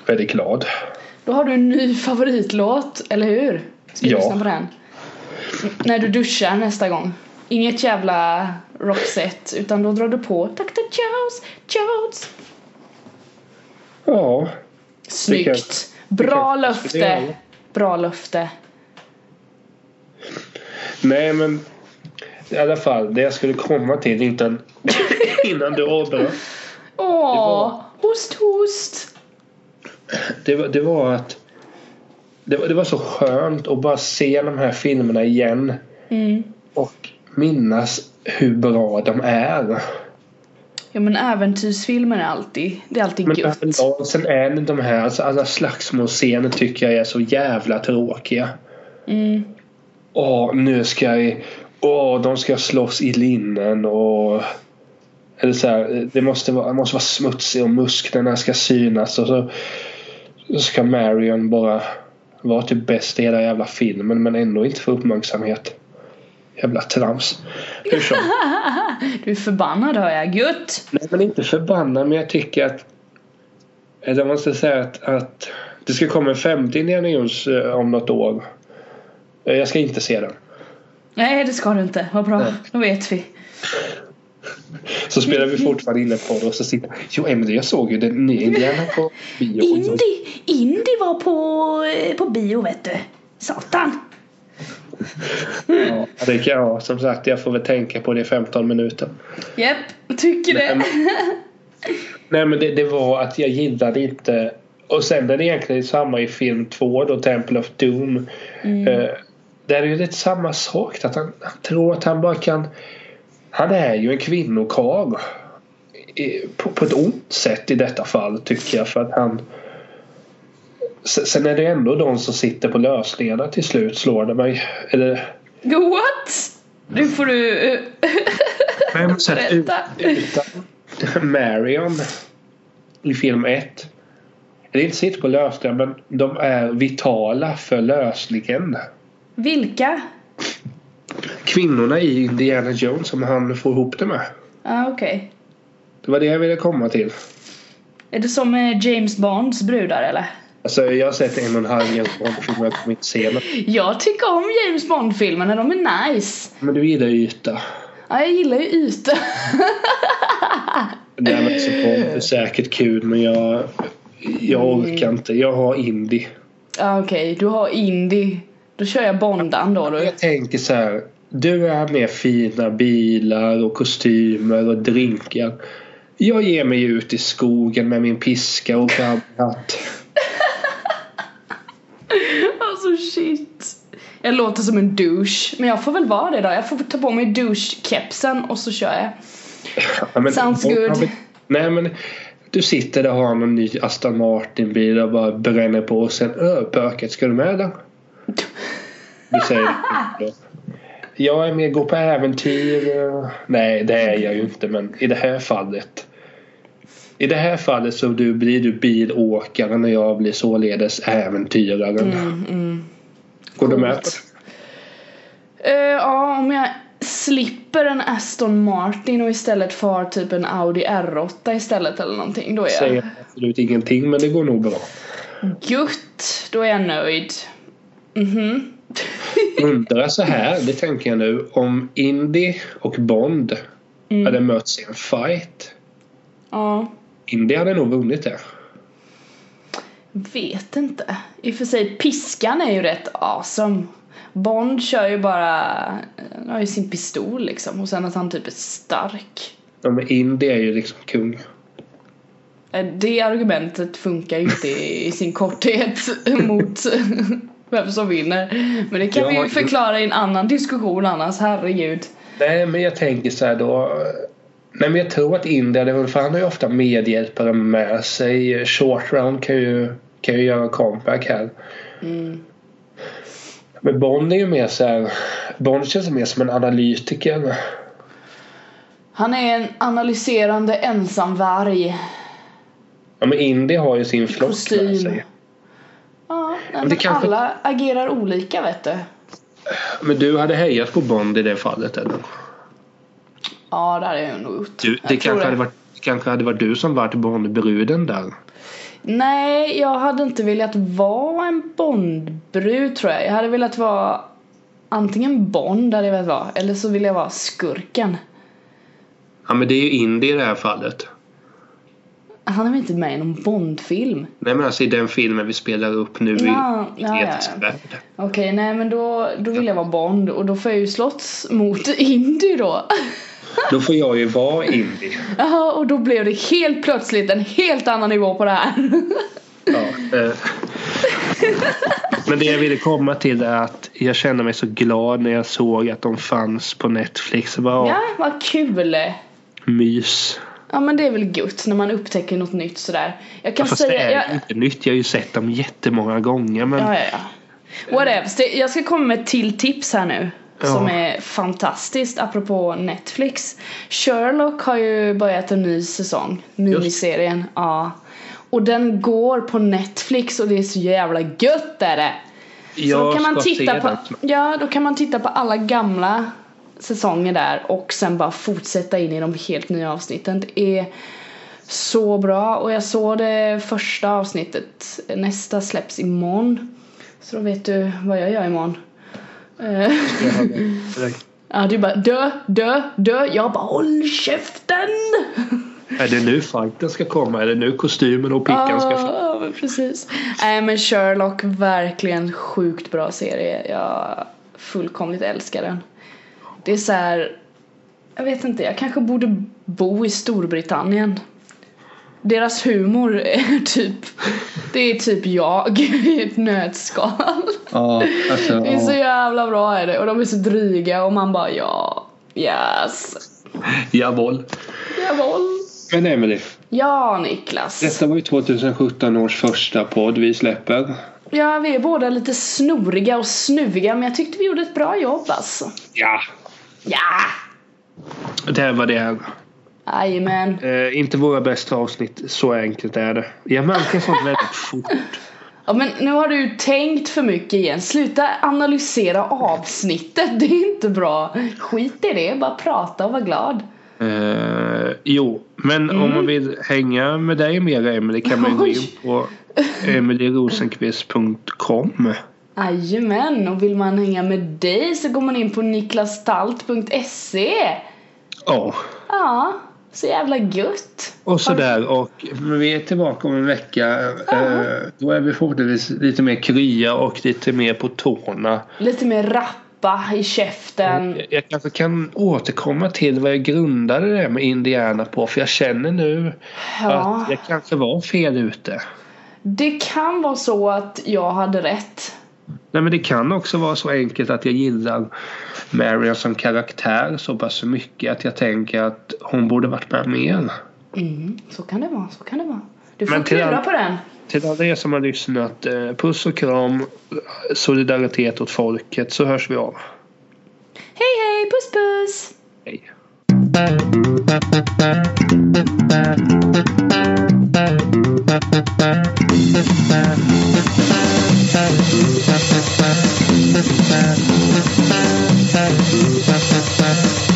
väldigt glad. Då har du en ny favoritlåt, eller hur? Ska vi Ja. lyssna på den? N- när du duschar nästa gång. Inget jävla rockset, utan då drar du på Dr Jones, Jones. Ja. Snyggt. Bra löfte. Bra löfte. Nej men i alla fall det jag skulle komma till innan, innan du avbröt. Åh, host host. Det var, det var att det var, det var så skönt att bara se de här filmerna igen Mm. och minnas hur bra de är. Ja men äventyrsfilmer är alltid, det är alltid Men gött. överlag sen är det de här, alltså alla slagsmålscener tycker jag är så jävla tråkiga. Mm. Åh, nu ska jag... Åh, de ska slåss i linnen och... Eller så här, det måste vara, måste vara smutsigt och musklerna ska synas och så, så ska Marion bara vara typ bäst i hela jävla filmen men ändå inte få uppmärksamhet. Jävla trams. Hur som. Du är förbannad hör jag. Gött! Nej men inte förbannad men jag tycker att eller jag måste säga att, att det ska komma en femte Indiana Jones eh, om något år. Eh, Jag ska inte se den. Nej det ska du inte. Vad bra. Nej. Då vet vi. Så spelar vi fortfarande inne på det och så sitter Jo Emelie jag såg ju den nya Indiana på bio. Indy, Indy var på, eh, på bio vet du. Satan. Ja, det kan jag som sagt jag får väl tänka på det i 15 minuter. Japp, tycker Nej, det. men- Nej men det, det var att jag gillade inte och sen är det egentligen samma i film 2 då Temple of Doom. Mm. Eh, där är det lite samma sak att han, han tror att han bara kan Han är ju en kvinnokarl. På, på ett ont sätt i detta fall tycker jag för att han Sen är det ändå de som sitter på lösningarna till slut slår det mig. Eller What? Nu får du... eh, Men sen ut, Berätta. utan Marion i film 1. Det är inte sitter på lösningen men de är vitala för lösningen. Vilka? Kvinnorna i Indiana Jones som han får ihop det med. Ja ah, okej. Det var det jag ville komma till. Är det som eh, James Bonds brudar eller? Alltså jag har sett en och en halv James Bond-film och jag kommer inte se den. Jag tycker om James Bond-filmerna, de är nice. Men du gillar ju yta. Ja, jag gillar ju yta. Det är väl så på säkert kul men jag jag orkar inte. Jag har indie. Ja okej, du har indie. Då kör jag Bondan då du. Jag tänker så här. Du är med fina bilar och kostymer och drinkar. Jag ger mig ut i skogen med min piska och cowboyhatt. Alltså shit. Jag låter som en douche. Men jag får väl vara det då. Jag får ta på mig douche-kepsen och så kör jag. Ja, men- Sounds good. Nej men du sitter där och har någon ny Aston Martin bil och bara bränner på och sen öh pöket ska du med eller? Du säger då. Jag är med gå på äventyr. eh, Nej det är jag ju inte men i det här fallet. I det här fallet så du, blir du bilåkaren och jag blir således äventyraren. Mm, mm. Går du med. Eh, ja, om jag slipper en Aston Martin och istället får typ en Audi R8 istället eller någonting. Då är Säger jag absolut ingenting men det går nog bra. gött. Då är jag nöjd. Mhm. Undrar så här, det tänker jag nu. Om Indy och Bond Mm. hade mötts i en fight. Ja. Indy hade nog vunnit det. Vet inte. I och för sig, piskan är ju rätt awesome. Bond kör ju bara, han har ju sin pistol liksom och sen att han typ är stark. Ja, men Indy är ju liksom kung. Eh, Det argumentet funkar ju inte i sin korthet mot vem som vinner. Men det kan vi Ja, ju förklara i en annan diskussion annars, herregud. Nej men jag tänker så här då. Nej men jag tror att Indy hade vunnit för han har ju ofta medhjälpare med sig. Short round kan ju, kan ju göra comeback här. Mm. Men Bond är ju mer så här. Bond känns mer som en analytiker. Han är en analyserande ensamvarg. Ja men Indy har ju sin flock med kostym. sig. Ja, nej, Men det kanske- alla agerar olika vet du. Men du hade hejat på Bond i det fallet eller? Ja, det hade jag nog gjort. Du, det kanske hade, varit, kanske hade varit du som varit Bondbruden där. Nej, jag hade inte velat vara en Bondbrud tror jag. Jag hade velat vara antingen Bond hade jag velat vara eller så vill jag vara skurken. Ja men det är ju Indy i det här fallet. Han är väl inte med i någon Bondfilm? Nej men alltså i den filmen vi spelar upp nu Ja, i ja, ja, Etisk ja. värld. Okej, nej men då, då vill jag vara Bond och då får jag ju slåss mot Indy då. Då får jag ju vara indie. Jaha, och då blev det helt plötsligt en helt annan nivå på det här. Ja, eh. Men det jag ville komma till är att jag kände mig så glad när jag såg att de fanns på Netflix. Det var ja, vad kul! mys. Ja men det är väl gött när man upptäcker något nytt sådär. Jag kan Fast det säga... är Jag, inte nytt. Jag har ju sett dem jättemånga gånger. Men ja, ja, ja. Whatever. Det- Jag ska komma med ett till tips här nu. Ja. Som är fantastiskt apropå Netflix. Sherlock har ju börjat en ny säsong. Miniserien. Ja. Och den går på Netflix och det är så jävla gött är det. Så då kan man titta på, ja, då kan man titta på alla gamla säsonger där och sen bara fortsätta in i de helt nya avsnitten. Det är så bra och jag såg det första avsnittet. Nästa släpps imorgon. Så då vet du vad jag gör imorgon. Eh, ja, du bara dö, dö, dö. Jag bara håll käften! Är det nu fighten ska komma? Är det nu kostymen och pickan ska fram? Precis. Nej men Sherlock, verkligen sjukt bra serie. Jag fullkomligt älskar den. Det är så här, jag vet inte, jag kanske borde bo i Storbritannien. Deras humor är typ, det är typ jag i ett nötskal. Ja, alltså, Det är så jävla bra är det och de är så dryga och man bara ja, yes, Jawohl. jawohl. Men Emelie, Ja Niklas. detta var ju 2017 års första podd vi släpper. Ja, vi är båda lite snoriga och snuviga men jag tyckte vi gjorde ett bra jobb alltså. Ja, Ja! det var det. Jajamän. Eh, inte våra bästa avsnitt, så enkelt är det. Jag märker sånt väldigt fort. Ja men nu har du tänkt för mycket igen. Sluta analysera avsnittet. Det är inte bra. Skit i det. Bara prata och var glad. Eh, jo, men om man vill hänga med dig mer Emelie kan man gå in på emelierosenqvist.com. Jajamän. Och vill man hänga med dig så går man in på niklastalt.se. Ja, Ja, så jävla gött. och sådär. Och vi är tillbaka om en vecka. Eh, då är vi förhoppningsvis lite mer krya och lite mer på tårna. Lite mer rappa i käften. Jag- Jag kanske kan återkomma till vad jag grundade det med Indiana på. För jag känner nu Ja. att jag kanske var fel ute. Det kan vara så att jag hade rätt. Nej men det kan också vara så enkelt att jag gillar Marion som karaktär så pass mycket att jag tänker att hon borde varit med mer. Mm, så kan det vara, så kan det vara. Du får klura på den. Till alla er som har lyssnat, eh, puss och kram, solidaritet åt folket så hörs vi av. Hej hej, puss puss! Hej. Thank you.